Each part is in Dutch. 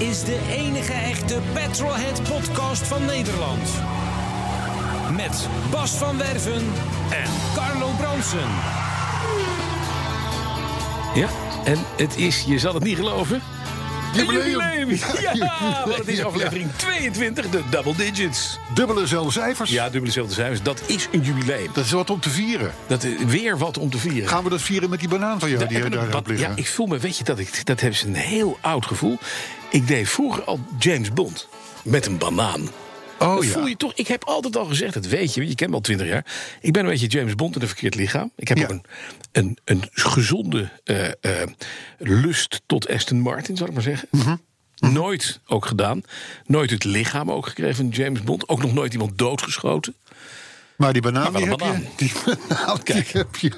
Is de enige echte Petrolhead podcast van Nederland. Met Bas van Werven en Carlo Bronsen. Ja, en het is, je zal het niet geloven. Jubileum. Ja, want het is aflevering 22, de double digits. Dubbele zelfde cijfers. Ja, dubbele zelfde cijfers. Dat is een jubileum. Dat is wat om te vieren. Dat is weer wat om te vieren. Gaan we dat vieren met die banaan van jou die daar liggen? ja, ik voel me, weet je, dat ik, dat is een heel oud gevoel. Ik deed vroeger al James Bond met een banaan. oh dat ja. voel je toch? Ik heb altijd al gezegd, dat weet je, je kent me al twintig jaar. Ik ben een beetje James Bond in een verkeerd lichaam. Ik heb Ja. ook een, een, een gezonde eh, eh, lust tot Aston Martin, zal ik maar zeggen. Mhm. Nooit ook gedaan. Nooit het lichaam ook gekregen van James Bond. Ook nog nooit iemand doodgeschoten. Maar die banaan, Maar wel die een heb je. Die banaan, die heb je.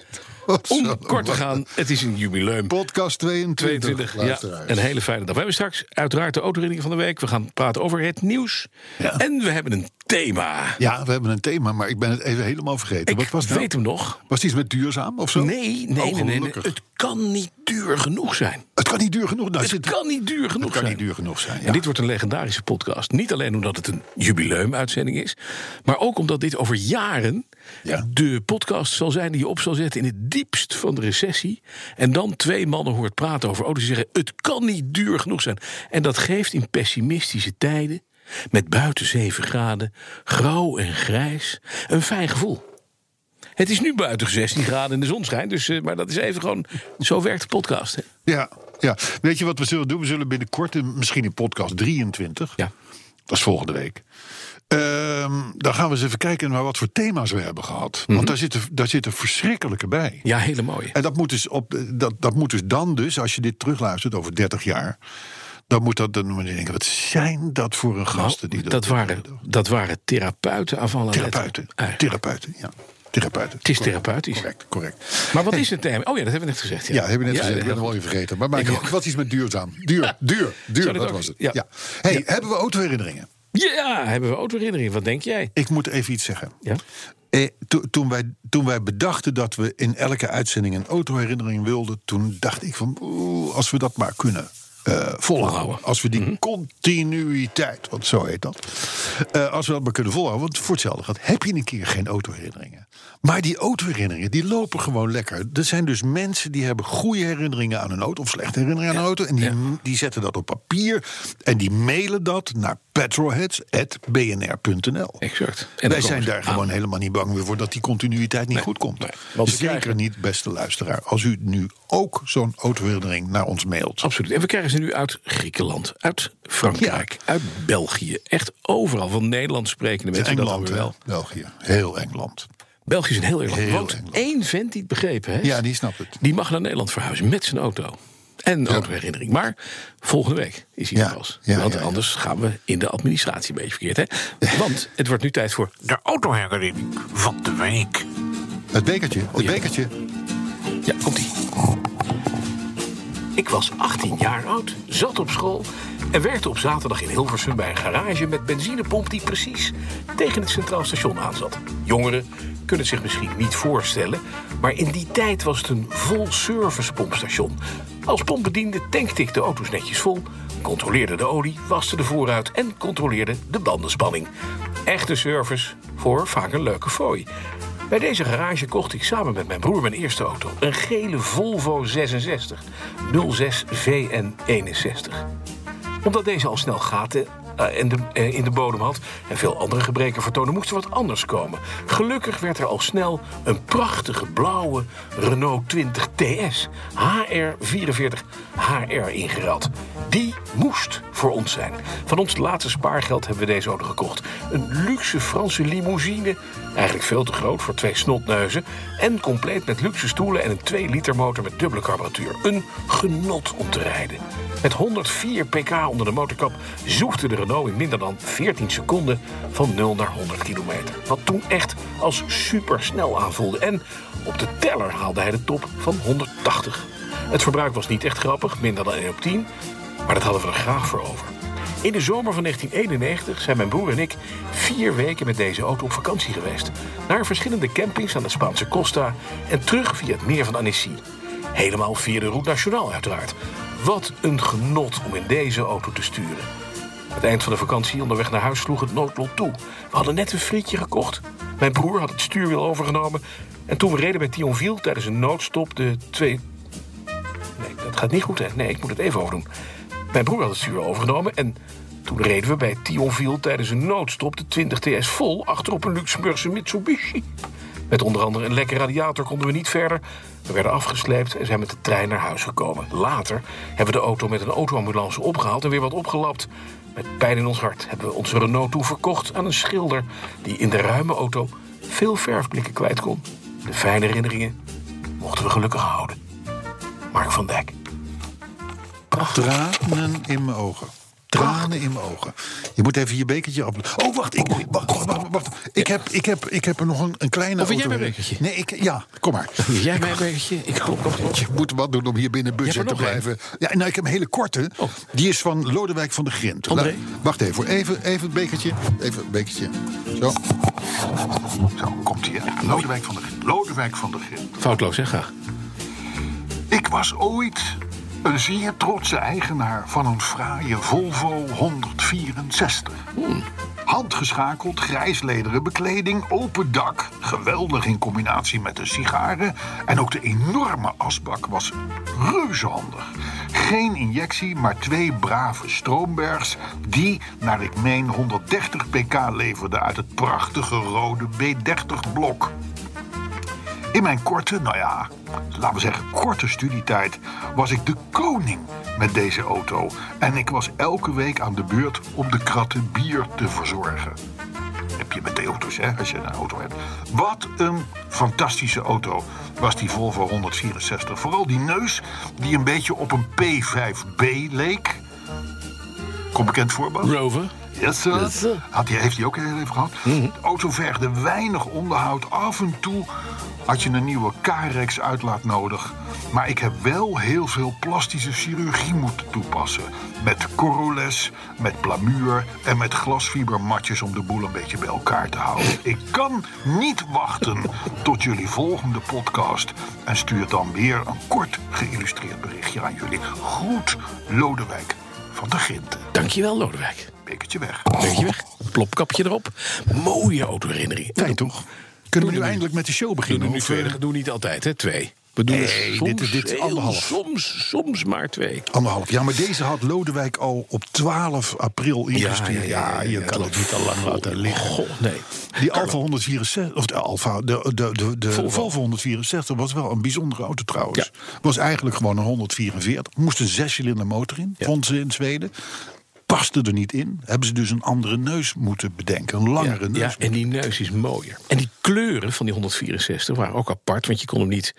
Om kort te gaan, het is een jubileum. Podcast 22. 22, ja, een hele fijne dag. We hebben straks uiteraard de autoherinnering van de week. We gaan praten over het nieuws. Ja. En we hebben een thema. Ja, we hebben een thema, maar ik ben het even helemaal vergeten. Ik Wat was nou? weet hem nog. Was het iets met duurzaam of zo? Nee, nee, Oh, nee, nee, nee. gelukkig. Het kan niet duur genoeg zijn. Het kan niet duur genoeg nou, Het kan niet duur genoeg Het kan zijn. niet duur genoeg zijn. En dit wordt een legendarische podcast. Niet alleen omdat het een jubileumuitzending is, maar ook omdat dit over jaren Ja. de podcast zal zijn die je op zal zetten in het diepst van de recessie. En dan twee mannen hoort praten over auto's die zeggen: het kan niet duur genoeg zijn. En dat geeft in pessimistische tijden, met buiten 7 graden, grauw en grijs, een fijn gevoel. Het is nu buiten 16 graden en de zon schijnt, dus, eh, maar dat is even gewoon. Zo werkt de podcast. Hè? Ja, ja. Weet je wat we zullen doen? We zullen binnenkort, in- misschien in podcast 23, Ja. dat is volgende week. Ehm, dan gaan we eens even kijken naar wat voor thema's we hebben gehad. Mhm. Want daar zitten, daar zitten verschrikkelijke bij. ja, hele mooie. En dat moet, dus op, dat, dat moet dus dan dus, als je dit terugluistert over 30 jaar... dan moet dat, dan moet je denken, wat zijn dat voor een gasten die Nou, dat, waren, dat waren therapeuten aan Therapeuten, therapeuten, ja. Therapeuten. Het is therapeutisch. Correct, correct. Maar wat is het thema? Oh ja, dat hebben we net gezegd. Ja, Ja, hebben we net gezegd. Ik ben hem al even vergeten. Maar wat is met duurzaam? Duur, duur, duur, dat was het. ja. Ja. Hey, hebben we autoherinneringen? Ja, hebben we autoherinneringen. Wat denk jij? Ik moet even iets zeggen. Ja? Eh, to- toen, wij, toen wij bedachten dat we in elke uitzending een autoherinnering wilden, toen dacht ik van, oeh, als we dat maar kunnen eh, volhouden. Als we die continuïteit, want zo heet dat, eh, als we dat maar kunnen volhouden. Want voor hetzelfde gaat, heb je een keer geen autoherinneringen. Maar die autoherinneringen, die lopen gewoon lekker. Er zijn dus mensen die hebben goede herinneringen aan een auto... of slechte herinneringen aan een auto. En die, die zetten dat op papier. En die mailen dat naar petrolheads.bnr.nl. Exact. En Wij zijn daar gewoon helemaal niet bang meer voor dat die continuïteit niet Nee, goed komt. nee, want Zeker krijgen- niet, beste luisteraar, als u nu ook zo'n autoherinnering naar ons mailt. Absoluut. En we krijgen ze nu uit Griekenland, uit Frankrijk, uit België. Echt overal van Nederlands sprekende mensen. dat Engeland, weer wel. België, heel Engeland. België is een heel erg land. Heel Want Engeland. één vent die het begrepen heeft, Ja, die snapt het. die mag naar Nederland verhuizen met zijn auto. En een autoherinnering. Maar volgende week is hij er pas. Want anders gaan we in de administratie een beetje verkeerd. Hè? Want het wordt nu tijd voor De autoherinnering van de week. Het bekertje, het Oh, ja. bekertje. Ja, komt ie. Ik was 18 jaar oud, zat op school en werkte op zaterdag in Hilversum bij een garage met benzinepomp die precies tegen het Centraal Station aanzat. Jongeren kunnen het zich misschien niet voorstellen, maar in die tijd was het een vol service pompstation. Als pompbediende tankte ik de auto's netjes vol, controleerde de olie, waste de voorruit en controleerde de bandenspanning. Echte service voor vaak een leuke fooi. Bij deze garage kocht ik samen met mijn broer mijn eerste auto. Een gele Volvo 66 06 VN61. Omdat deze al snel gaten eh, in, de, eh, in de bodem had... en veel andere gebreken vertoonde, moest er wat anders komen. Gelukkig werd er al snel een prachtige blauwe Renault 20 TS... HR44 HR ingerad. Die moest voor ons zijn. Van ons laatste spaargeld hebben we deze auto gekocht. Een luxe Franse limousine, eigenlijk veel te groot voor twee snotneuzen... en compleet met luxe stoelen en een 2 liter motor met dubbele carburatuur. Een genot om te rijden. Met 104 pk onder de motorkap zoefde de Renault in minder dan 14 seconden van 0 naar 100 kilometer. Wat toen echt als supersnel aanvoelde. En op de teller haalde hij de top van 180. Het verbruik was niet echt grappig, minder dan 1 op 10, maar dat hadden we er graag voor over. In de zomer van 1991 zijn mijn broer en ik vier weken met deze auto op vakantie geweest. Naar verschillende campings aan de Spaanse Costa en terug via het meer van Annecy. Helemaal via de Route Nationaal uiteraard. Wat een genot om in deze auto te sturen. Het eind van de vakantie onderweg naar huis sloeg het noodlot toe. We hadden net een frietje gekocht. Mijn broer had het stuurwiel overgenomen. En toen we reden bij Thionville tijdens een noodstop de twee... Nee, dat gaat niet goed, hè? Nee, ik moet het even overdoen. Mijn broer had het stuur overgenomen en toen reden we bij Thionville tijdens een noodstop de 20 TS vol achterop een Luxemburgse Mitsubishi. Met onder andere een lekke radiator konden we niet verder. We werden afgesleept en zijn met de trein naar huis gekomen. Later hebben we de auto met een autoambulance opgehaald en weer wat opgelapt. Met pijn in ons hart hebben we onze Renault toe verkocht aan een schilder... die in de ruime auto veel verfblikken kwijt kon. De fijne herinneringen mochten we gelukkig houden. Mark van Dijk. Tranen in mijn ogen. Tranen in mijn ogen. Je moet even je bekertje op. Oh, wacht. Ik, wacht, wacht, wacht. Ik, heb, ik, heb, ik heb er nog een, een kleine. Of jij mijn bekertje? Nee, ik, ja, kom maar. Jij mijn bekertje, ik klop op Je moet wat doen om hier binnen budget te blijven. Ja, nou, ik heb een hele korte. Oh. Die is van Lodewijk van de Grint. André. Wacht even, hoor. even, even het bekertje. Even het bekertje. Zo. Zo, komt hij. hè. Lodewijk van de Grint. Lodewijk van de Grint. Foutloos, hè, graag. Ik was ooit een zeer trotse eigenaar van een fraaie Volvo 164. Handgeschakeld, grijslederen bekleding, open dak. Geweldig in combinatie met de sigaren. En ook de enorme asbak was reuzehandig. Geen injectie, maar twee brave stroombergs... die, naar ik meen, 130 pk leverden uit het prachtige rode B30-blok. In mijn korte, nou ja, laten we zeggen korte studietijd... was ik de koning met deze auto. En ik was elke week aan de beurt om de kratten bier te verzorgen. Heb je met de auto's, hè, als je een auto hebt. Wat een fantastische auto was die Volvo 164. Vooral die neus, die een beetje op een P5B leek. Kom bekend voorbeeld? Rover. Yes, sir. Yes, sir. Had hij, heeft hij ook heel even gehad. De auto vergde weinig onderhoud. Af en toe had je een nieuwe Carex uitlaat nodig. Maar ik heb wel heel veel plastische chirurgie moeten toepassen. Met corroles, met plamuur en met glasfibermatjes om de boel een beetje bij elkaar te houden. Ik kan niet wachten tot jullie volgende podcast. En stuur dan weer een kort geïllustreerd berichtje aan jullie. Groet Lodewijk van de Ginten. Dankjewel, Lodewijk. Bekertje weg. Beetje weg. Plopkapje erop. Mooie autoherinnering. Fijn toch? Kunnen we nu eindelijk met de show beginnen? er nu twee. eh, Dat doen we niet altijd, hè? Twee. We doen Nee, soms dit is- dit anderhalf. Soms, soms maar twee. Anderhalf. Ja, maar deze had Lodewijk al op 12 april ingestuurd. Ja, je ja, kan dat het niet al lang laten liggen. Goh, nee. Die Alfa 164, of de Alfa, de, de, de, de Volvo. Volvo. 164 was wel een bijzondere auto trouwens. Was eigenlijk gewoon een 144. Moest een zescilinder motor in, vonden ze in Zweden. Paste er niet in. Hebben ze dus een andere neus moeten bedenken. Een langere Ja, neus. ja, en die neus is mooier. En die kleuren van die 164 waren ook apart, want je kon hem niet.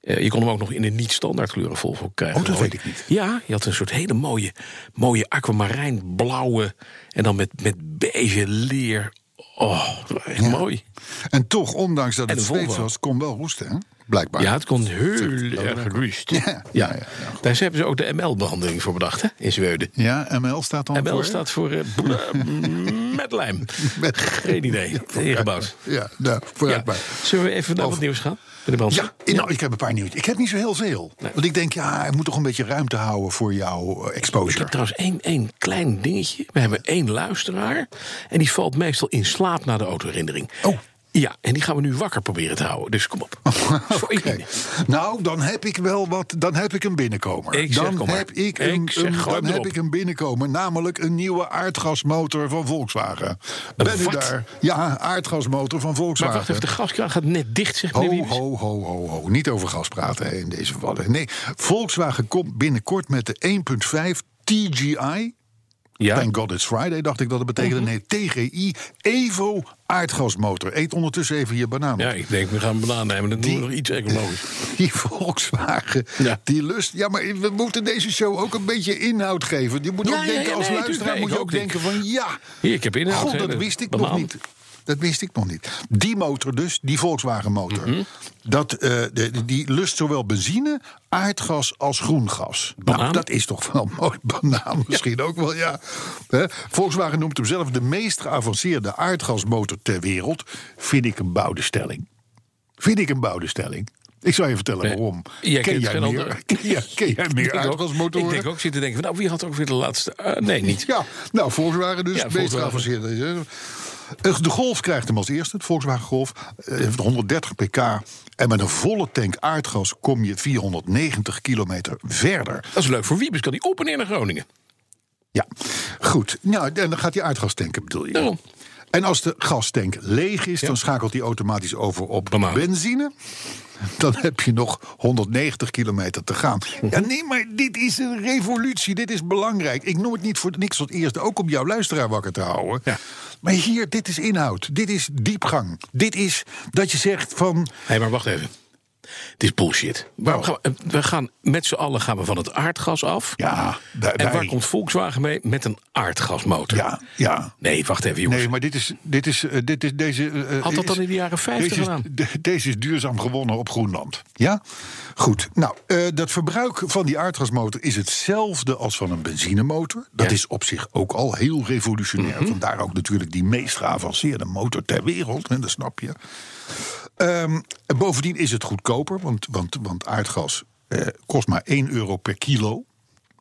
eh, je kon hem ook nog in de niet-standaard kleuren Volvo krijgen. Oh, dat weet ik niet. Ja, je had een soort hele mooie, mooie aquamarijnblauwe. En dan met, met beige leer. Oh, echt mooi. En toch, ondanks dat En het een. Zweeds was, kon wel roesten, hè? Blijkbaar. Ja, het kon heel erg rust. Ja, Ja, Daar hebben ze ook de ML-behandeling voor bedacht, hè, in Zweden. Ja, ML staat dan ML voor? staat voor eh, bl- met lijm. Met- Geen idee. Ingebouwd. Ja, nou, vooruit Ja. maar. Zullen we even naar wat nieuws gaan? Ja, nou, ik heb een paar nieuwtjes. Ik heb niet zo heel veel. Want ik denk, ja, ik moet toch een beetje ruimte houden voor jouw eh, Ik exposure. heb trouwens één, één klein dingetje. We hebben één luisteraar. En die valt meestal in slaap na de autoherinnering. Oh. Ja, en die gaan we nu wakker proberen te houden. Dus kom op. Eline. Nou, dan heb ik wel wat. Dan heb ik een binnenkomer. Ik zeg, dan maar. heb ik Ik een, zeg, een- dan heb ik een binnenkomer. Namelijk een nieuwe aardgasmotor van Volkswagen. Ben u daar? Ja, aardgasmotor van Maar Volkswagen. wacht even, de gaskraan gaat net dicht, zegt Ho, ho, ho, ho, ho. Niet over gas praten hè, in deze gevallen. Nee, Volkswagen komt binnenkort met de 1.5 TGI. Ja, Mhm. Thank God it's Friday, dacht ik dat het betekende. Nee, TGI Evo aardgasmotor. Eet ondertussen even je banaan op. ja, ik denk we gaan een banaan nemen. Dan doen we nog iets ecologisch. Die Volkswagen, Ja. die lust. Ja, maar we moeten deze show ook een beetje inhoud geven. Je moet Ja, ook denken als nee, luisteraar, moet je ook denken van ja. Hier, ik heb inhoud. God, dat wist ik banaan. nog niet. Dat wist ik nog niet. Die motor dus, die Volkswagen motor, Mhm. dat, eh, de, die lust zowel benzine, aardgas als groengas. Nou, Banaan? dat is toch wel mooi. Banaan misschien ook wel, ja. Volkswagen noemt hem zelf de meest geavanceerde aardgasmotor ter wereld. Vind ik een bouwdestelling. Vind ik een bouwdestelling. Ik zou je vertellen Nee, waarom. jij ken, jij meer, ken, jij, ken jij meer Ik denk ook- aardgasmotoren? Ik denk ook zitten denken, van, nou, wie had ook weer de laatste? Eh, nee, niet. Ja, nou, Volkswagen dus, Ja, meest geavanceerde. Eh, De Golf krijgt hem als eerste, het Volkswagen Golf. Eh, Heeft 130 pk. En met een volle tank aardgas kom je 490 kilometer verder. Dat is leuk voor Wiebes, kan die op en neer naar Groningen. Ja, goed. Nou, en dan gaat hij aardgas tanken, bedoel je? Daarom. En als de gastank leeg is, dan schakelt hij automatisch over op Banaan. benzine. Dan heb je nog 190 kilometer te gaan. Ja, nee, maar dit is een revolutie. Dit is belangrijk. Ik noem het niet voor niks tot eerste. Ook om jouw luisteraar wakker te houden. Ja. Maar hier, dit is inhoud. Dit is diepgang. Dit is dat je zegt van... Hé, maar wacht even. Het is bullshit. Waarom gaan we, we gaan met z'n allen gaan we van het aardgas af. Ja, wij- en waar komt Volkswagen mee? Met een aardgasmotor. Ja, ja. Nee, wacht even, jongens. Nee, maar dit is, dit is, eh, dit is deze. eh, Had dat is- dan in de jaren 50 deze is, gedaan? de- deze is duurzaam gewonnen op Groenland. Ja? Goed. Nou, eh, dat verbruik van die aardgasmotor is hetzelfde als van een benzinemotor. Dat Ja. is op zich ook al heel revolutionair. Mhm. Vandaar ook natuurlijk die meest geavanceerde motor ter wereld. Hè, dat snap je. Ehm, bovendien is het goedkoper, want, want, want aardgas eh, kost maar 1 euro per kilo.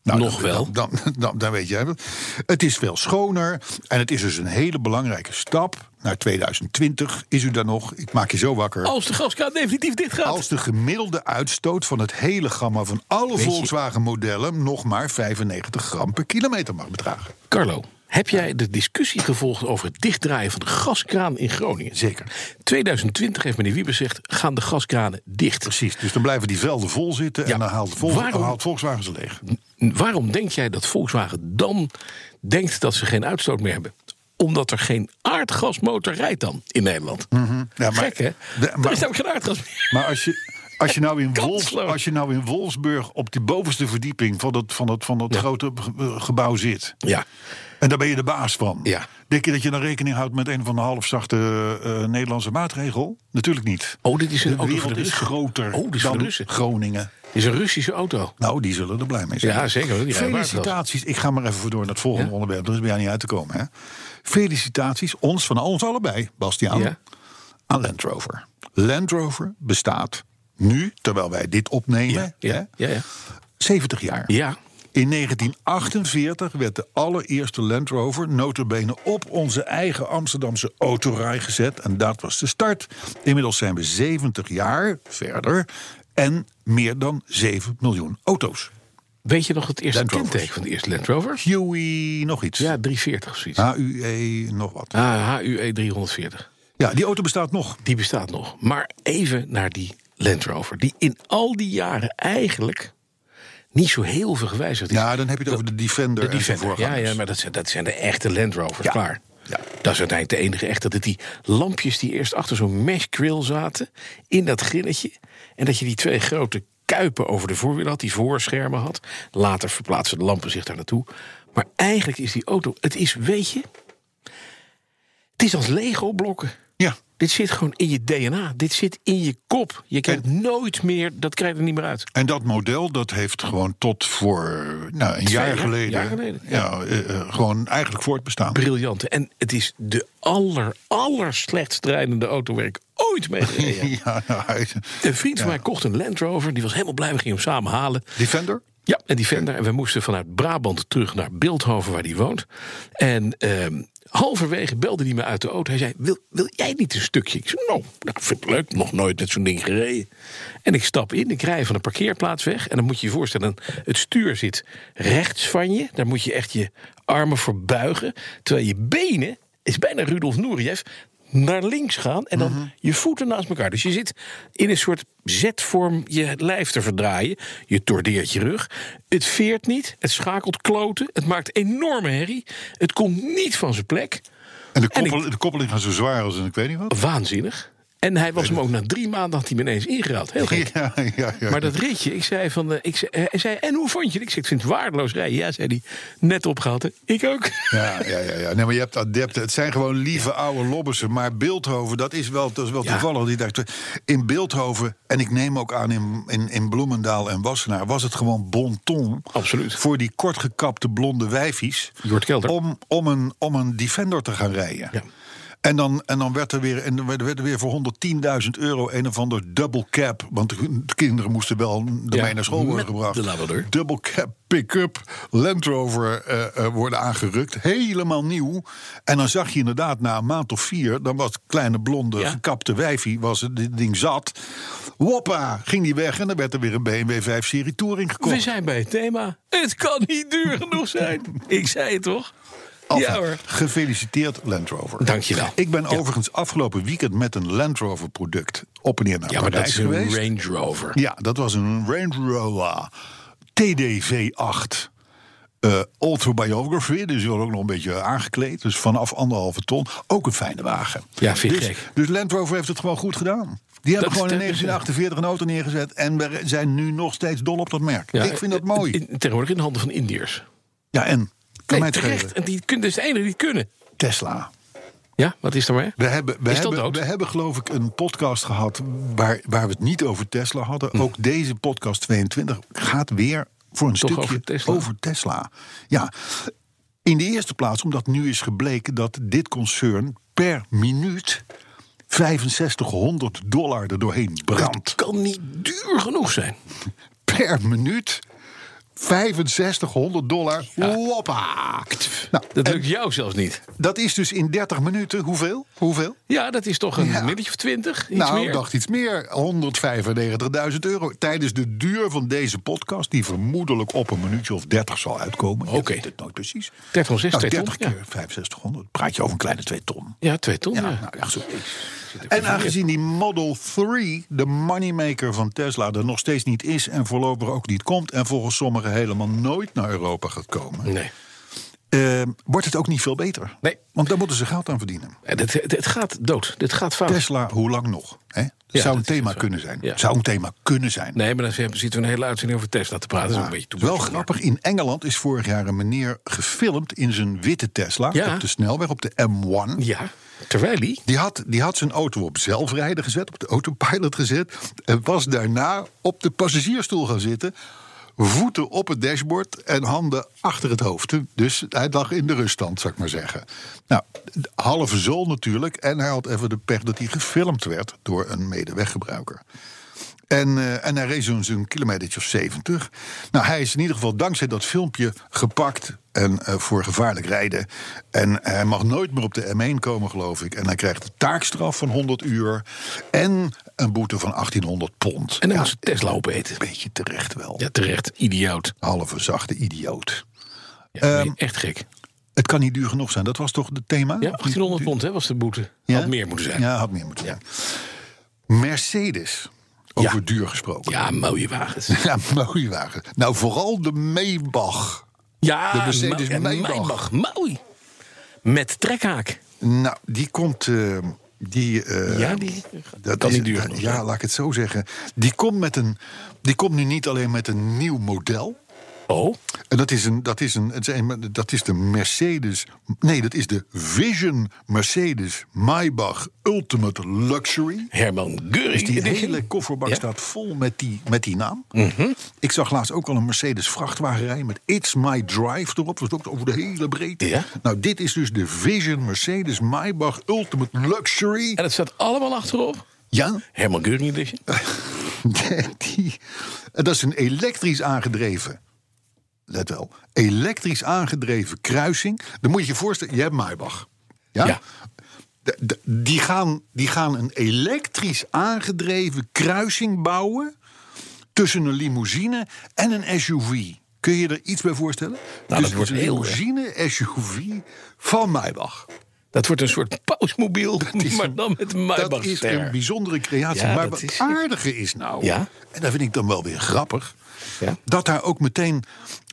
Nou, Nog dan- wel. Dan, dan, dan, weet jij het. Het is veel schoner en het is dus een hele belangrijke stap. Naar 2020 is u daar nog. Ik maak je zo wakker. Als de gaskraan definitief dicht gaat. Als de gemiddelde uitstoot van het hele gamma van alle je- Volkswagen-modellen nog maar 95 gram per kilometer mag bedragen. Carlo, heb jij de discussie gevolgd over het dichtdraaien van de gaskraan in Groningen? Zeker. 2020 heeft meneer Wiebes gezegd, gaan de gaskranen dicht. Precies. Dus dan blijven die velden vol zitten Ja. en dan haalt, Vol Waarom- haalt Volkswagen ze leeg. Waarom denk jij dat Volkswagen dan denkt dat ze geen uitstoot meer hebben? Omdat er geen aardgasmotor rijdt dan in Nederland. Ja, maar- Gek hè? de- er maar- is namelijk geen aardgas meer. Maar als je, als je, nou, in Kansloos. als je nou in Wolfsburg op die bovenste verdieping van dat, van dat, van dat Ja. grote ge- gebouw zit. Ja, En daar ben je de baas van. Ja. Denk je dat je dan rekening houdt met een van de halfzachte eh, Nederlandse maatregel? Natuurlijk niet. Oh, dit is een de auto voor wereld de is groter Oh, is dan. Groningen. dit is een Russische auto. Nou, die zullen er blij mee zijn. Ja, zeker. Felicitaties. Ik ga maar even voor door naar het volgende Ja? onderwerp. Er is bij jou niet uit te komen. Hè? Felicitaties, ons van ons allebei, Bastiaan, Ja. aan Land Rover. Land Rover bestaat nu, terwijl wij dit opnemen, hè, ja. 70 jaar. ja. In 1948 werd de allereerste Land Rover notabene op onze eigen Amsterdamse autorij gezet. En dat was de start. Inmiddels zijn we 70 jaar verder en meer dan 7 miljoen auto's. Weet je nog het eerste kenteken van de eerste Land Rover? Huey, nog iets. Ja, 340 of zoiets. HUE, nog wat. Ah, HUE 340. Ja, die auto bestaat nog. Die bestaat nog. Maar even naar die Land Rover. Die in al die jaren eigenlijk niet zo heel veel gewijzigd is. Ja, dan heb je het over de Defender. de Defender. Ja, ja, maar dat zijn, dat zijn de echte Land Rovers. Ja. Klaar. Ja. Dat is uiteindelijk de enige echte. Dat die lampjes die eerst achter zo'n mesh grill zaten. In dat grilletje. En dat je die twee grote kuipen over de voorwiel had. Die voorschermen had. Later verplaatsen de lampen zich daar naartoe. Maar eigenlijk is die auto... Het is, weet je... Het is als Lego-blokken. Ja. Dit zit gewoon in je DNA. Dit zit in je kop. Je krijgt nooit meer... Dat krijg je er niet meer uit. En dat model dat heeft gewoon tot voor nou, een jaar jaar- geleden, jaar geleden, ja. eh, eh, gewoon eigenlijk voortbestaan. briljant. En het is de aller, aller slechtst rijdende auto waar ik ooit mee gereden heb. ja, nou, Een vriend van mij kocht een Land Rover. Die was helemaal blij. We gingen hem samen halen. Defender? Ja, en die vender. En we moesten vanuit Brabant terug naar Beeldhoven, waar hij woont. En ehm, halverwege belde hij me uit de auto. Hij zei, wil, wil jij niet een stukje? Ik zei, nou, nou vind ik leuk. Nog nooit met zo'n ding gereden. En ik stap in, ik rij van de parkeerplaats weg. En dan moet je je voorstellen, het stuur zit rechts van je. Daar moet je echt je armen voor buigen. Terwijl je benen, is bijna Rudolf Nureyev naar links gaan en dan Mhm. je voeten naast elkaar. Dus je zit in een soort zetvorm je lijf te verdraaien. Je tordeert je rug. Het veert niet, het schakelt kloten, het maakt enorme herrie. Het komt niet van zijn plek. En de, En de koppeling gaat zo zwaar als een ik weet niet wat. Waanzinnig. En hij was hem ook na drie maanden had hij me ineens ingehaald. Heel gek. Ja, ja, ja. Maar dat ritje, ik zei van, eh, ik zei, eh, hij zei, en hoe vond je het? Ik zei, ik vind het waardeloos rijden. Ja, zei hij, net opgehaald. hè. Ik ook. Ja, ja, ja, ja. Nee, maar je hebt adepten. Het zijn gewoon lieve oude lobbersen. Maar Beeldhoven, dat is wel, dat is wel toevallig. Die dacht, in Beeldhoven, en ik neem ook aan in, in, in Bloemendaal en Wassenaar... was het gewoon bon ton Absoluut. voor die kortgekapte blonde wijfies... Jort Kelder. Om, om, een, om een Defender te gaan rijden. Ja. En dan, en dan werd er weer, en werd er weer voor 110.000 euro een of ander double cap. Want de de kinderen moesten wel ermee Ja, naar school worden gebracht. de Labrador. Double cap pick-up Land Rover eh, eh, worden aangerukt. Helemaal nieuw. En dan zag je inderdaad na een maand of vier... dan was het kleine blonde Ja. gekapte wijfie, was het dit ding zat. Woppa, ging die weg en dan werd er weer een BMW 5 Serie Touring gekocht. We zijn bij het thema. Het kan niet duur genoeg zijn. Ik zei het toch? Ja hoor. Gefeliciteerd Land Rover. Dankjewel. Ik ben Ja. overigens afgelopen weekend met een Land Rover product op en neer naar Ja, maar dat is een geweest. Range Rover. Ja, dat was een Range Rover TDV8 eh Autobiography. Dus die was ook nog een beetje aangekleed. Dus vanaf anderhalve ton. Ook een fijne wagen. Ja, vind ik dus, gek. dus Land Rover heeft het gewoon goed gedaan. Die hebben Dat- gewoon in dat is- 1948 een auto neergezet. En we zijn nu nog steeds dol op dat merk. Ja, ik vind dat mooi. in- tegenwoordig in de handen van Indiërs. Ja, en? Kan Nee, terecht. En die kunnen, dus de enige die het kunnen. Tesla. Ja, wat is er maar? We hebben, we, Is dat hebben, dood? we hebben geloof ik een podcast gehad waar, waar we het niet over Tesla hadden. Hm. Ook deze podcast 22 gaat weer voor een Toch stukje over Tesla? over Tesla. Ja, in de eerste plaats omdat nu is gebleken dat dit concern per minuut 6500 dollar er doorheen brandt. Het kan niet duur genoeg zijn. Per minuut 6500 dollar. Ja. Nou, Dat lukt jou zelfs niet. dat is dus in 30 minuten hoeveel? Hoeveel? Ja, dat is toch een Ja. middetje of twintig? Iets nou, ik dacht iets meer. 195.000 euro. Tijdens de duur van deze podcast, die vermoedelijk op een minuutje of 30 zal uitkomen. Oké. weet het nooit precies. 30 of 6, Nou, 2 30 ton. keer 6500. Praat je over een kleine 2 ton. Ja, 2 ton. Ja, Ja, nou ja, zo. En aangezien die Model 3, de moneymaker van Tesla, er nog steeds niet is en voorlopig ook niet komt en volgens sommigen helemaal nooit naar Europa gaat komen, Nee. eh, wordt het ook niet veel beter. Nee. Want daar moeten ze geld aan verdienen. Het, het, het gaat dood. Dit gaat fout. Tesla, hoe lang nog? Hè? Dat Ja, zou een thema kunnen zijn. Ja. Zou een thema kunnen zijn. Nee, maar dan zitten we een hele uitzending over Tesla te praten. Dat is Ja, een beetje wel grappig. In Engeland is vorig jaar een meneer gefilmd in zijn witte Tesla Ja. op de snelweg, op de M1. Ja, terwijl. Die had, die had zijn auto op zelfrijden gezet, op de autopilot gezet. En was daarna op de passagiersstoel gaan zitten. Voeten op het dashboard en handen achter het hoofd. Dus hij lag in de ruststand, zou ik maar zeggen. Nou, halve zool natuurlijk. En hij had even de pech dat hij gefilmd werd door een medeweggebruiker. En, eh, en hij reed zo'n zo'n kilometertje of 70. Nou, hij is in ieder geval dankzij dat filmpje gepakt en, eh, voor gevaarlijk rijden. En hij mag nooit meer op de M1 komen, geloof ik. En hij krijgt een taakstraf van 100 uur en een boete van 1800 pond. En dan Ja, moet ze Tesla opeten. Een beetje terecht wel. Ja, terecht. Idioot. Halve zachte idioot. Ja, Ehm, echt gek. Het kan niet duur genoeg zijn. Dat was toch het thema? Ja, 1800 pond hè, was de boete. Ja? Had meer moeten zijn. Ja, had meer moeten zijn. Mercedes, over Ja. duur gesproken. Ja, mooie wagens. Ja, mooie wagen. Nou, vooral de Maybach. Ja, De Mercedes Maybach. Maybach. Mooi. Met trekhaak. Nou, die komt. eh, die, eh, Ja, die dat kan is- niet duur Ja, laat ik het zo zeggen. Die komt, met een, die komt nu niet alleen met een nieuw model. Oh, En dat is, een, dat, is een, het is een- dat is de Mercedes. Nee, dat is de Vision Mercedes Maybach Ultimate Luxury. Herman Göring. Dus die hele kofferbak Ja. staat vol met die, met die naam. Mhm. Ik zag laatst ook al een Mercedes vrachtwagen rijden met It's My Drive erop. Dat was ook over de hele breedte. Ja. Nou, dit is dus de Vision Mercedes Maybach Ultimate Luxury. En het staat allemaal achterop. Ja, Herman Göring edition. die, dat is een elektrisch aangedreven let wel, elektrisch aangedreven kruising. Dan moet je je voorstellen, je hebt Maybach. Ja? Ja. De- de- die, gaan, die gaan een elektrisch aangedreven kruising bouwen tussen een limousine en een SUV. Kun je er iets bij voorstellen? Nou, dat dus wordt een heel, limousine SUV van Maybach. Dat wordt een soort pausmobiel, is maar dan met een Dat is een bijzondere creatie. Ja, maar dat wat is- aardige is nou, Ja? en dat vind ik dan wel weer grappig... Ja. dat daar ook meteen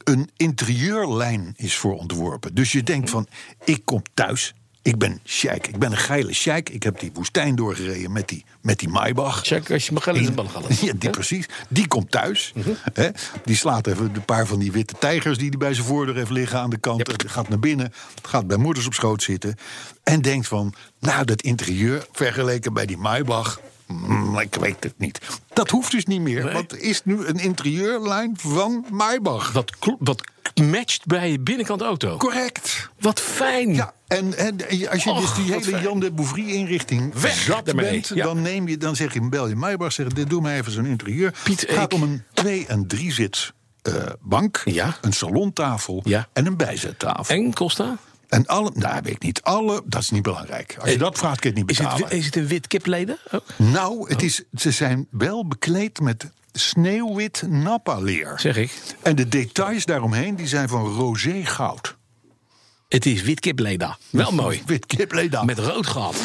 een interieurlijn is voor ontworpen. Dus je denkt van, ik kom thuis, ik ben sheik, ik ben een geile sheik... ik heb die woestijn doorgereden met die, met die Maybach... Check als je mag. Ja, die precies. Die komt thuis. Mhm. hè, die slaat even een paar van die witte tijgers die hij bij zijn voordeur heeft liggen aan de kant. Yep. Gaat naar binnen, gaat bij moeders op schoot zitten. En denkt van, nou, dat interieur vergeleken bij die Maybach. Mm, ik weet het niet. Dat hoeft dus niet meer. Nee. Want is nu een interieurlijn van Maybach. Wat, kl- wat matcht bij je binnenkant auto. Correct. Wat fijn. Ja, en, en als je Och, dus die wat hele fijn. Jan de Bouvry-inrichting Weg zat ermee, bent... ja. Dan, neem je, dan zeg je, bel je Maybach, zeg dit doe mij even zo'n interieur. Piet Het gaat om een twee- en drie-zits eh, bank, Ja. een salontafel Ja. en een bijzettafel. En Costa? En alle, nou weet ik niet, alle, dat is niet belangrijk. Als je Eh, dat vraagt, kun je het niet Is het, betalen. is het een wit kipleden ook? Nou, het is, ze zijn wel bekleed met sneeuwwit nappa-leer. Zeg ik. En de details daaromheen die zijn van roze goud. Het is wit kipleden. Wel mooi. Wit kipleda. Met rood gehad.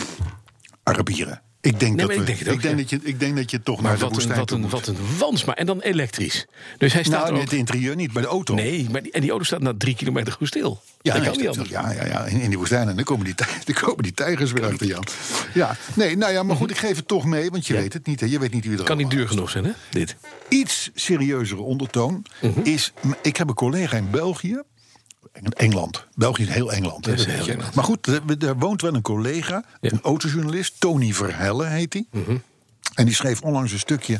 Arabieren. Ik denk, Nee, dat, we, ik denk het ook, ja. dat je, ik denk dat je toch Maar naar de wat een, woestijn wat, een, moet. wat een wans. Maar, en dan elektrisch. Dus hij staat Nou, er in ook... het interieur niet, bij de auto. Nee, maar die, en die auto staat na drie kilometer goed stil. Ja, dat nee, kan niet dat- anders. ja, ja, ja, in, in die woestijn. En dan komen die, dan komen die tijgers weer achter Jan. Ja, nee, nou ja, maar goed, ik geef het toch mee, want je weet het niet. Hè. Je weet niet wie er Mhm. Kan niet duur genoeg zijn, hè? Dit. Iets serieuzere ondertoon Mhm. is... Ik heb een collega in België. Engeland. België is heel Engeland. Hè, is heel. Maar goed, er, woont wel een collega, Ja. een autojournalist, Tony Verhelle heet hij. Mhm. En die schreef onlangs een stukje.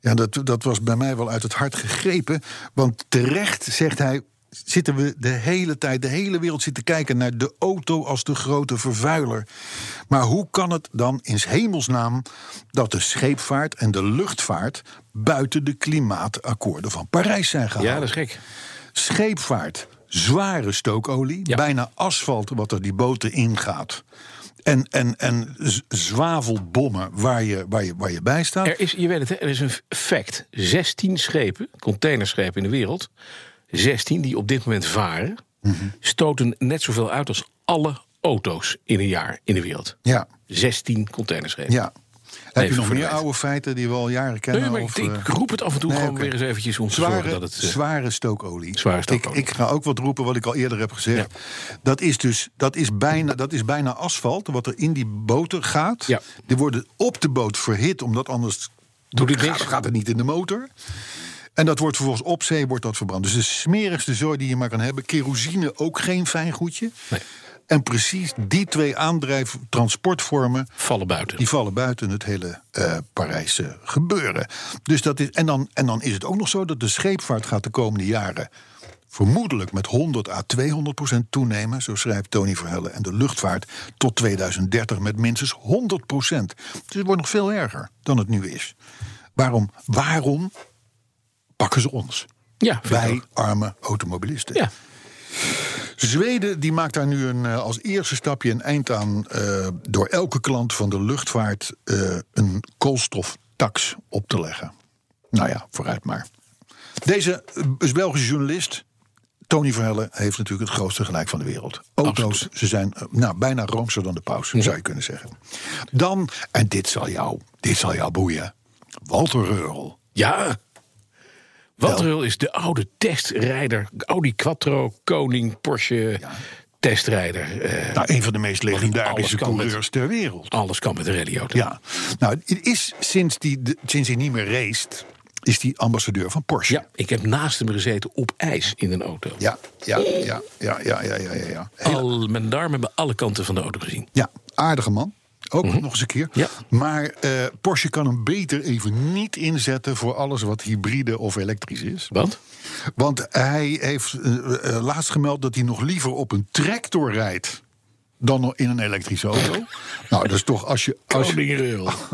Ja, dat, dat was bij mij wel uit het hart gegrepen. Want terecht, zegt hij, zitten we de hele tijd, de hele wereld zit te kijken naar de auto als de grote vervuiler. Maar hoe kan het dan in 's hemelsnaam dat de scheepvaart en de luchtvaart buiten de klimaatakkoorden van Parijs zijn gehaald? Ja, dat is gek. Scheepvaart, zware stookolie, Ja. bijna asfalt wat er die boten ingaat. En, en, en zwavelbommen waar je, waar, je, waar je bij staat. Er is, je weet het, hè, er is een fact. 16 schepen, containerschepen in de wereld... 16 die op dit moment varen... Mhm. stoten net zoveel uit als alle auto's in een jaar in de wereld. Ja, 16 containerschepen. ja. Heb je nog meer oude feiten die we al jaren kennen? Nee, maar ik, of, ik eh, roep het af en toe nee, gewoon weer eens eventjes om te zorgen Zware, dat het... eh, zware stookolie. Zware stookolie. Ik, ik ga ook wat roepen wat ik al eerder heb gezegd. Dat is dus dat is bijna, dat is bijna asfalt wat er in die boten gaat. Ja. Die worden op de boot verhit, omdat anders Doet het gaat, gaat het niet in de motor. En dat wordt vervolgens op zee wordt dat verbrand. Dus de smerigste zooi die je maar kan hebben. Kerosine ook geen fijn goedje. Nee. En precies die twee aandrijf transportvormen vallen buiten. die vallen buiten het hele eh Parijse gebeuren. Dus dat is, en, dan, en dan is het ook nog zo dat de scheepvaart gaat de komende jaren vermoedelijk met 100 à 200 procent toenemen, zo schrijft Tony Verhelle. En de luchtvaart tot 2030 met minstens 100 procent. Dus het wordt nog veel erger dan het nu is. Waarom, waarom pakken ze ons? Ja, Wij arme automobilisten. Ja, Zweden die maakt daar nu een, eh, als eerste stapje een eind aan... eh, door elke klant van de luchtvaart eh, een koolstoftax op te leggen. Nou ja, vooruit maar. Deze Belgische journalist, Tony Verhelle... heeft natuurlijk het grootste gelijk van de wereld. Auto's, ze zijn nou, bijna roomser dan de paus, zou je kunnen zeggen. Dan, en dit zal jou, dit zal jou boeien... Walter Reurel. ja. Walter is de oude testrijder. Audi Quattro, koning, Porsche, testrijder. eh, Nou, een van de meest legendarische met- coureurs ter wereld. alles kan met een rallyauto. Ja, nou, het is sinds, die, de- sinds hij niet meer race, is hij ambassadeur van Porsche. Ja, ik heb naast hem gezeten op ijs in een auto. ja, ja, ja, ja, ja, ja, ja, ja. Al, mijn darmen hebben alle kanten van de auto gezien. ja aardige man. Ook nog eens een keer. Ja. Maar eh, Porsche kan hem beter even niet inzetten voor alles wat hybride of elektrisch is. Wat? Want hij heeft eh, eh, laatst gemeld dat hij nog liever op een tractor rijdt dan in een elektrische auto. nou, dat is toch als je. Als, je-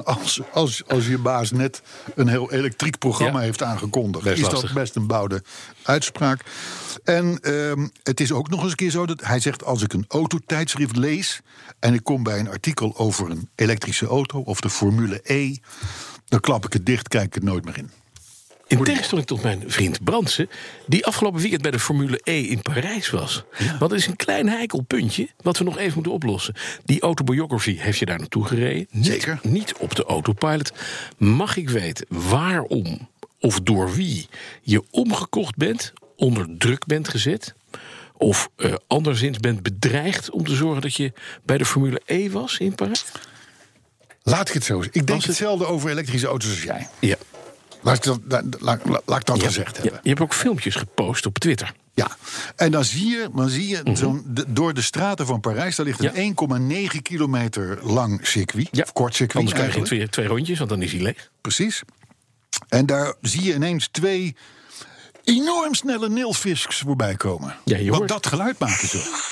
als, als, als je baas net een heel elektriek programma Ja. heeft aangekondigd, Best is dat best een bouwde uitspraak. En ehm, het is ook nog eens een keer zo dat hij zegt: als ik een autotijdschrift lees en ik kom bij een artikel over een elektrische auto of de Formule E, dan klap ik het dicht, kijk ik het nooit meer in. In tegenstelling tot mijn vriend Brandsen, die afgelopen weekend bij de Formule E in Parijs was. Want er is een klein heikel puntje wat we nog even moeten oplossen. Die autobiography heeft je daar naartoe gereden. Niet, Zeker. Niet op de autopilot. Mag ik weten waarom of door wie je omgekocht bent, onder druk bent gezet? Of eh, anderszins bent bedreigd om te zorgen dat je bij de Formule E was in Parijs? Laat ik het zo. Ik denk het- hetzelfde over elektrische auto's als jij. Ja. Laat ik dat, laat, laat, ik dat Ja. gezegd Ja, hebben. je hebt ook filmpjes gepost op Twitter. Ja, en dan zie je, dan zie je de- door de straten van Parijs... daar ligt een Mhm. Ja. 1,9 kilometer lang circuit. Ja. Of kort circuit Anders krijg je twee, twee rondjes, want dan is hij leeg. Precies. En daar zie je ineens twee enorm snelle nilfisks voorbij komen. Ja, je Want dat geluid maken ze.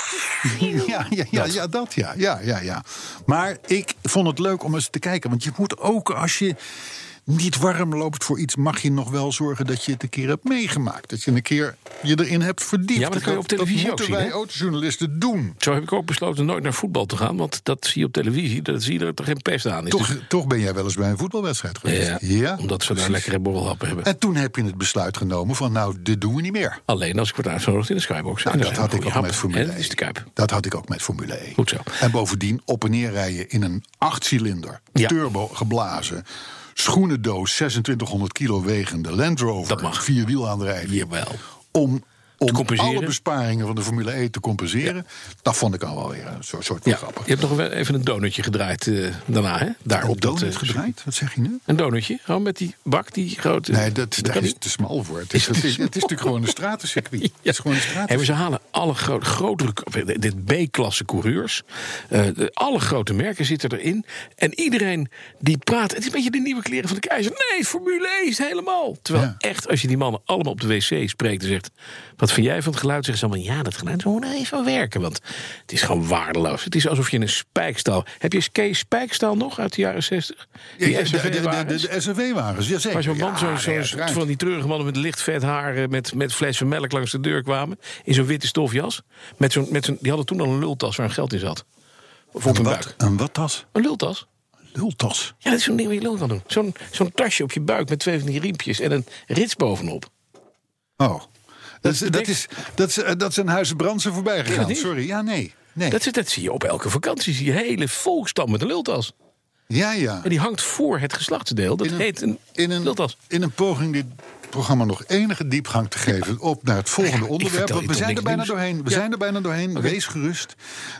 Ja, ja, ja, ja, dat ja. ja, ja, ja. Maar ik vond het leuk om eens te kijken. Want je moet ook, als je niet warm loopt voor iets... mag je nog wel zorgen dat je het een keer hebt meegemaakt. Dat je een keer je erin hebt verdiept. Ja, maar dat kan je op televisie dat ook moeten zien, wij autojournalisten doen. Zo heb ik ook besloten nooit naar voetbal te gaan. Want dat zie je op televisie. Dat zie je er toch geen pest aan is. Toch, Dus- toch ben jij wel eens bij een voetbalwedstrijd geweest. ja, omdat ze daar lekkere borrelhappen hebben. En toen heb je het besluit genomen van... nou, dit doen we niet meer. Alleen als ik word uitgenodigd in de Skybox. Nou, dat had ik ook met. Formule En 1. Dat is de Kuip. Dat had ik ook met Formule E. Goed zo. En bovendien op en neer rijden in een achtcilinder, Ja. turbo geblazen, schoenendoos, 2600 kilo wegende Land Rover, Dat mag. vierwielaandrijving. Jawel. Om, om alle besparingen van de Formule E te compenseren. Dat vond ik al wel weer een soort, soort van Ja, grappig. je hebt nog wel even een donutje gedraaid eh, daarna, hè? Daar Een op dat, donut eh, gedraaid? Wat zeg je nu? Een donutje, gewoon met die bak, die grote. Nee, dat, daar is te smal voor. Het is, Is het is, het is natuurlijk gewoon een stratencircuit. Het is gewoon een Hey, ze halen alle grote, grotere, dit B-klasse coureurs. eh, de- alle grote merken zitten erin. En iedereen die praat. Het is een beetje de nieuwe kleren van de keizer. Nee, Formule E is helemaal. Terwijl Ja. echt, als je die mannen allemaal op de wc spreekt en zegt. Wat vind jij van het geluid? Zeggen ze allemaal. Ja, dat geluid moet er even werken. Want het is gewoon waardeloos. Het is alsof je een spijkstaal. Heb je Kees Spijkstaal nog uit de jaren 60? Die Ja, de- jazeker. Waar zo'n man, Ja, zo'n uiteraard. van die treurige mannen met licht vet haar... eh, met, met flessen melk langs de deur kwamen. In zo'n witte stofjas. Met zo'n, met zo'n, die hadden toen al een lultas waar een geld in zat. Of op Een buik. een wat tas? Een lultas. Lultas. Ja, dat is zo'n ding waar je lul kan doen. Zo'n, zo'n tasje op je buik met twee van die riempjes en een rits bovenop. Oh. Dat dat, is, dat, is, eh, dat is een Brandsen voorbij gegaan. Sorry, ja, nee. nee. Dat, dat zie je op elke vakantie. Zie je hele volkstam met een lultas. ja, ja. En die hangt voor het geslachtsdeel. Dat In een- heet een, In een, lultas. in een poging dit programma nog enige diepgang te geven op naar het volgende onderwerp. Want we zijn er bijna nieuws? doorheen. We Ja. zijn er bijna doorheen. Wees gerust.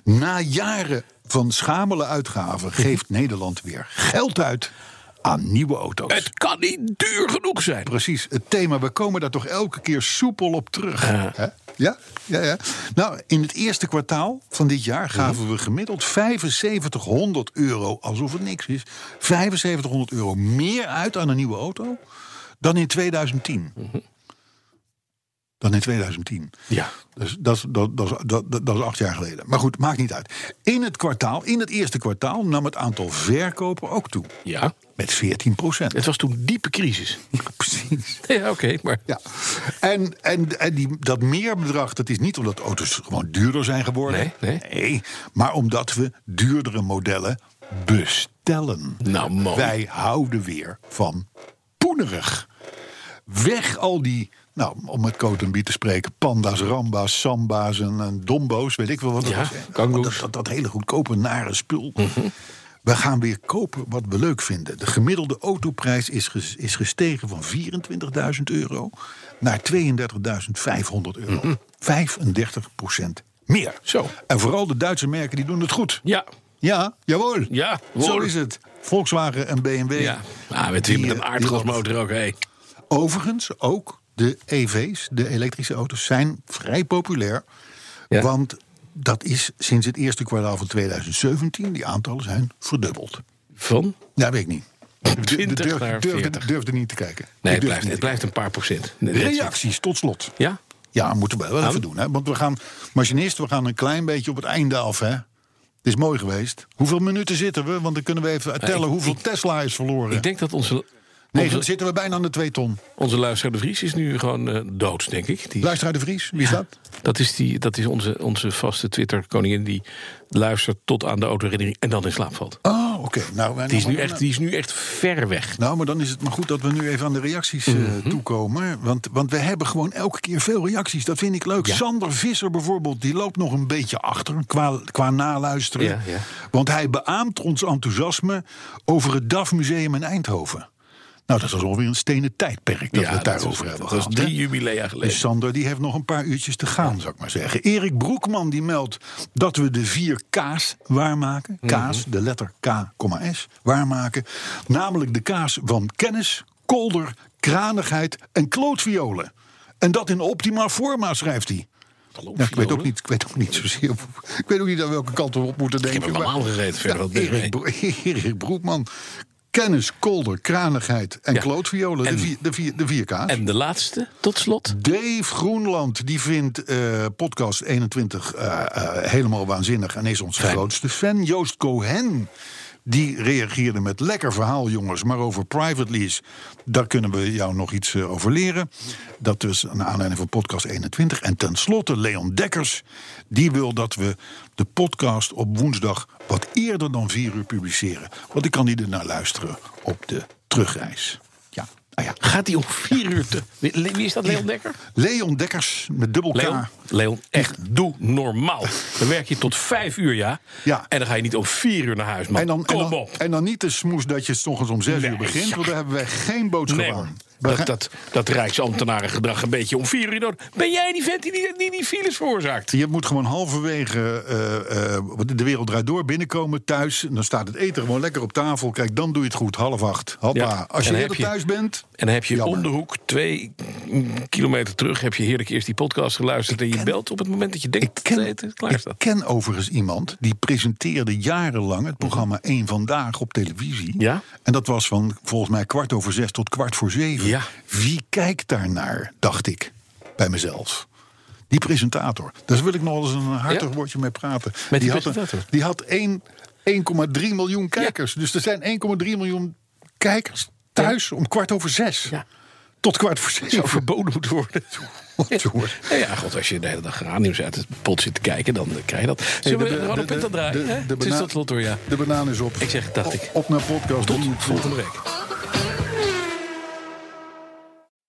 Na jaren van schamele uitgaven geeft Nederland weer geld uit aan nieuwe auto's. Het kan niet duur genoeg zijn. Precies, het thema. We komen daar toch elke keer soepel op terug. Hè? Ja, ja, ja. Nou, in het eerste kwartaal van dit jaar gaven we gemiddeld 7500 euro, alsof het niks is, 7500 euro meer uit aan een nieuwe auto dan in 2010. Dan in 2010. Ja. Dus dat, is- dat, dat, dat, dat is acht jaar geleden. Maar goed, maakt niet uit. In het kwartaal, in het eerste kwartaal, nam het aantal verkopen ook toe. Ja. Met 14 procent. Het was toen diepe crisis. Precies. Ja, oké, maar... Ja, en, en, en die, dat meerbedrag, dat is niet omdat auto's gewoon duurder zijn geworden. Nee, nee. maar omdat we duurdere modellen bestellen. Nou, mooi. Wij houden weer van poenerig. Weg al die, nou, om met Cotenbiet te spreken, panda's, ramba's, samba's en, en dombo's, weet ik wel wat dat Ja, was. dat, dat hele goedkope, nare spul. Mhm. We gaan weer kopen wat we leuk vinden. De gemiddelde autoprijs is, ges- is gestegen van 24.000 euro naar 32.500 euro. 35% meer. Mhm. Zo. En vooral de Duitse merken die doen het goed. Ja, Ja, jawohl. Ja, Zo is het. Volkswagen en BMW. ja. Ah, met, Die, met eh, een die aardgasmotor ook, hé. Overigens, ook de EV's, de elektrische auto's, zijn vrij populair. Ja. Want dat is sinds het eerste kwartaal van 2017, die aantallen zijn verdubbeld. Van? Ja, weet ik niet. 20 Durf- naar durfde, 40. durfde niet te kijken. Nee, het blijft, het blijft een paar procent. Reacties, tot slot. Ja? Ja, moeten we wel even doen. Hè? Want we gaan, machinist, we gaan een klein beetje op het einde af. Hè? Het is mooi geweest. Hoeveel minuten zitten we? Want dan kunnen we even tellen ik- hoeveel ik- Tesla is verloren. Ik denk dat onze, nee, dan zitten we bijna aan de twee ton. onze luisteraar de Vries is nu gewoon eh, dood, denk ik. Die, Luisteraar de Vries, wie is dat? dat is, die, dat is onze, onze vaste Twitter-koningin die luistert tot aan de autoherinnering en dan in slaap valt. Oh, oké. Nou, Die is, nu echt, die is nu echt ver weg. Nou, maar dan is het maar goed dat we nu even aan de reacties eh, Mhm. toekomen. Want, want we hebben gewoon elke keer veel reacties. Dat vind ik leuk. Ja. Sander Visser bijvoorbeeld, die loopt nog een beetje achter qua, qua naluisteren. Ja. Want hij beaamt ons enthousiasme over het DAF Museum in Eindhoven. Nou, dat is alweer een stenen tijdperk dat we het daarover is- hebben Dat was gehad. hè? drie jubilea geleden. Dus Sander die heeft nog een paar uurtjes te gaan, zou ik maar zeggen. Erik Broekman die meldt dat we de vier K's waarmaken. K's, de letter K, S, waarmaken. Namelijk de K's van kennis, kolder, kranigheid en klootviolen. En dat in optima forma, schrijft hij. Ja, ik, weet ook niet, ik weet ook niet zozeer. Ik weet ook niet aan welke kant we op moeten Ik heb denken. hem allemaal gegeten, verder Erik Broekman. Kennis, kolder, kranigheid en Ja. klootviolen. En- de, vier, de, vier, de vier K's. En de laatste, tot slot. Dave Groenland die vindt eh, podcast 21 eh, eh, helemaal waanzinnig en is ons grootste fan. Joost Cohen die reageerde met lekker verhaal jongens, maar over private lease daar kunnen we jou nog iets eh, over leren. Dat dus naar aanleiding van podcast 21 en tenslotte Leon Dekkers die wil dat we de podcast op woensdag wat eerder dan 4 uur publiceren, want ik kan die er naar luisteren op de terugreis. Nou ja. Gaat hij om vier uur te... Wie, is dat, Leon Dekker? Leon Dekkers met dubbel K. Leon, Leon, echt, doe normaal. Dan werk je tot vijf uur, ja. Ja. En dan ga je niet om vier uur naar huis, man. En dan, en, Kom dan, op. en dan niet de smoes dat je s ochtends om zes Nee, uur begint, ja. want daar hebben wij geen boodschap Nee, aan. Dat, dat, dat Rijksambtenarengedrag een beetje om vier uur. Ben jij die vent die die, die, die files veroorzaakt? Je moet gewoon halverwege eh, eh, de wereld draait door binnenkomen thuis. En dan staat het eten gewoon lekker op tafel. Kijk, dan doe je het goed. Half acht. Hoppa. Ja, Als je eerder thuis bent. En dan heb je Jammer. om de hoek, twee kilometer terug... heb je heerlijk eerst die podcast geluisterd... en je ken- belt op het moment dat je denkt Ik ken, dat het klaar ik staat. ken overigens iemand die presenteerde jarenlang het programma Eén Vandaag op televisie. Ja? En dat was van volgens mij kwart over zes tot kwart voor zeven. Ja. Wie kijkt daarnaar, dacht ik bij mezelf. Die presentator. Daar wil ik nog eens een hartig Ja? woordje mee praten. Met die had presentator? die had één- 1,3 miljoen kijkers. Dus er zijn 1,3 miljoen kijkers thuis om kwart over zes. Ja. Tot kwart voor zeven. zou verboden moeten worden. Nou ja, god, als je de hele dag radio's uit het pot zit te kijken, dan eh, krijg je dat. Zullen we de- gewoon de- de- draaien? de- hè? de Het is tot slot hoor, ja. De banaan is op. Ik zeg, dacht ik. Op, op naar podcast. Tot 23. volgende week.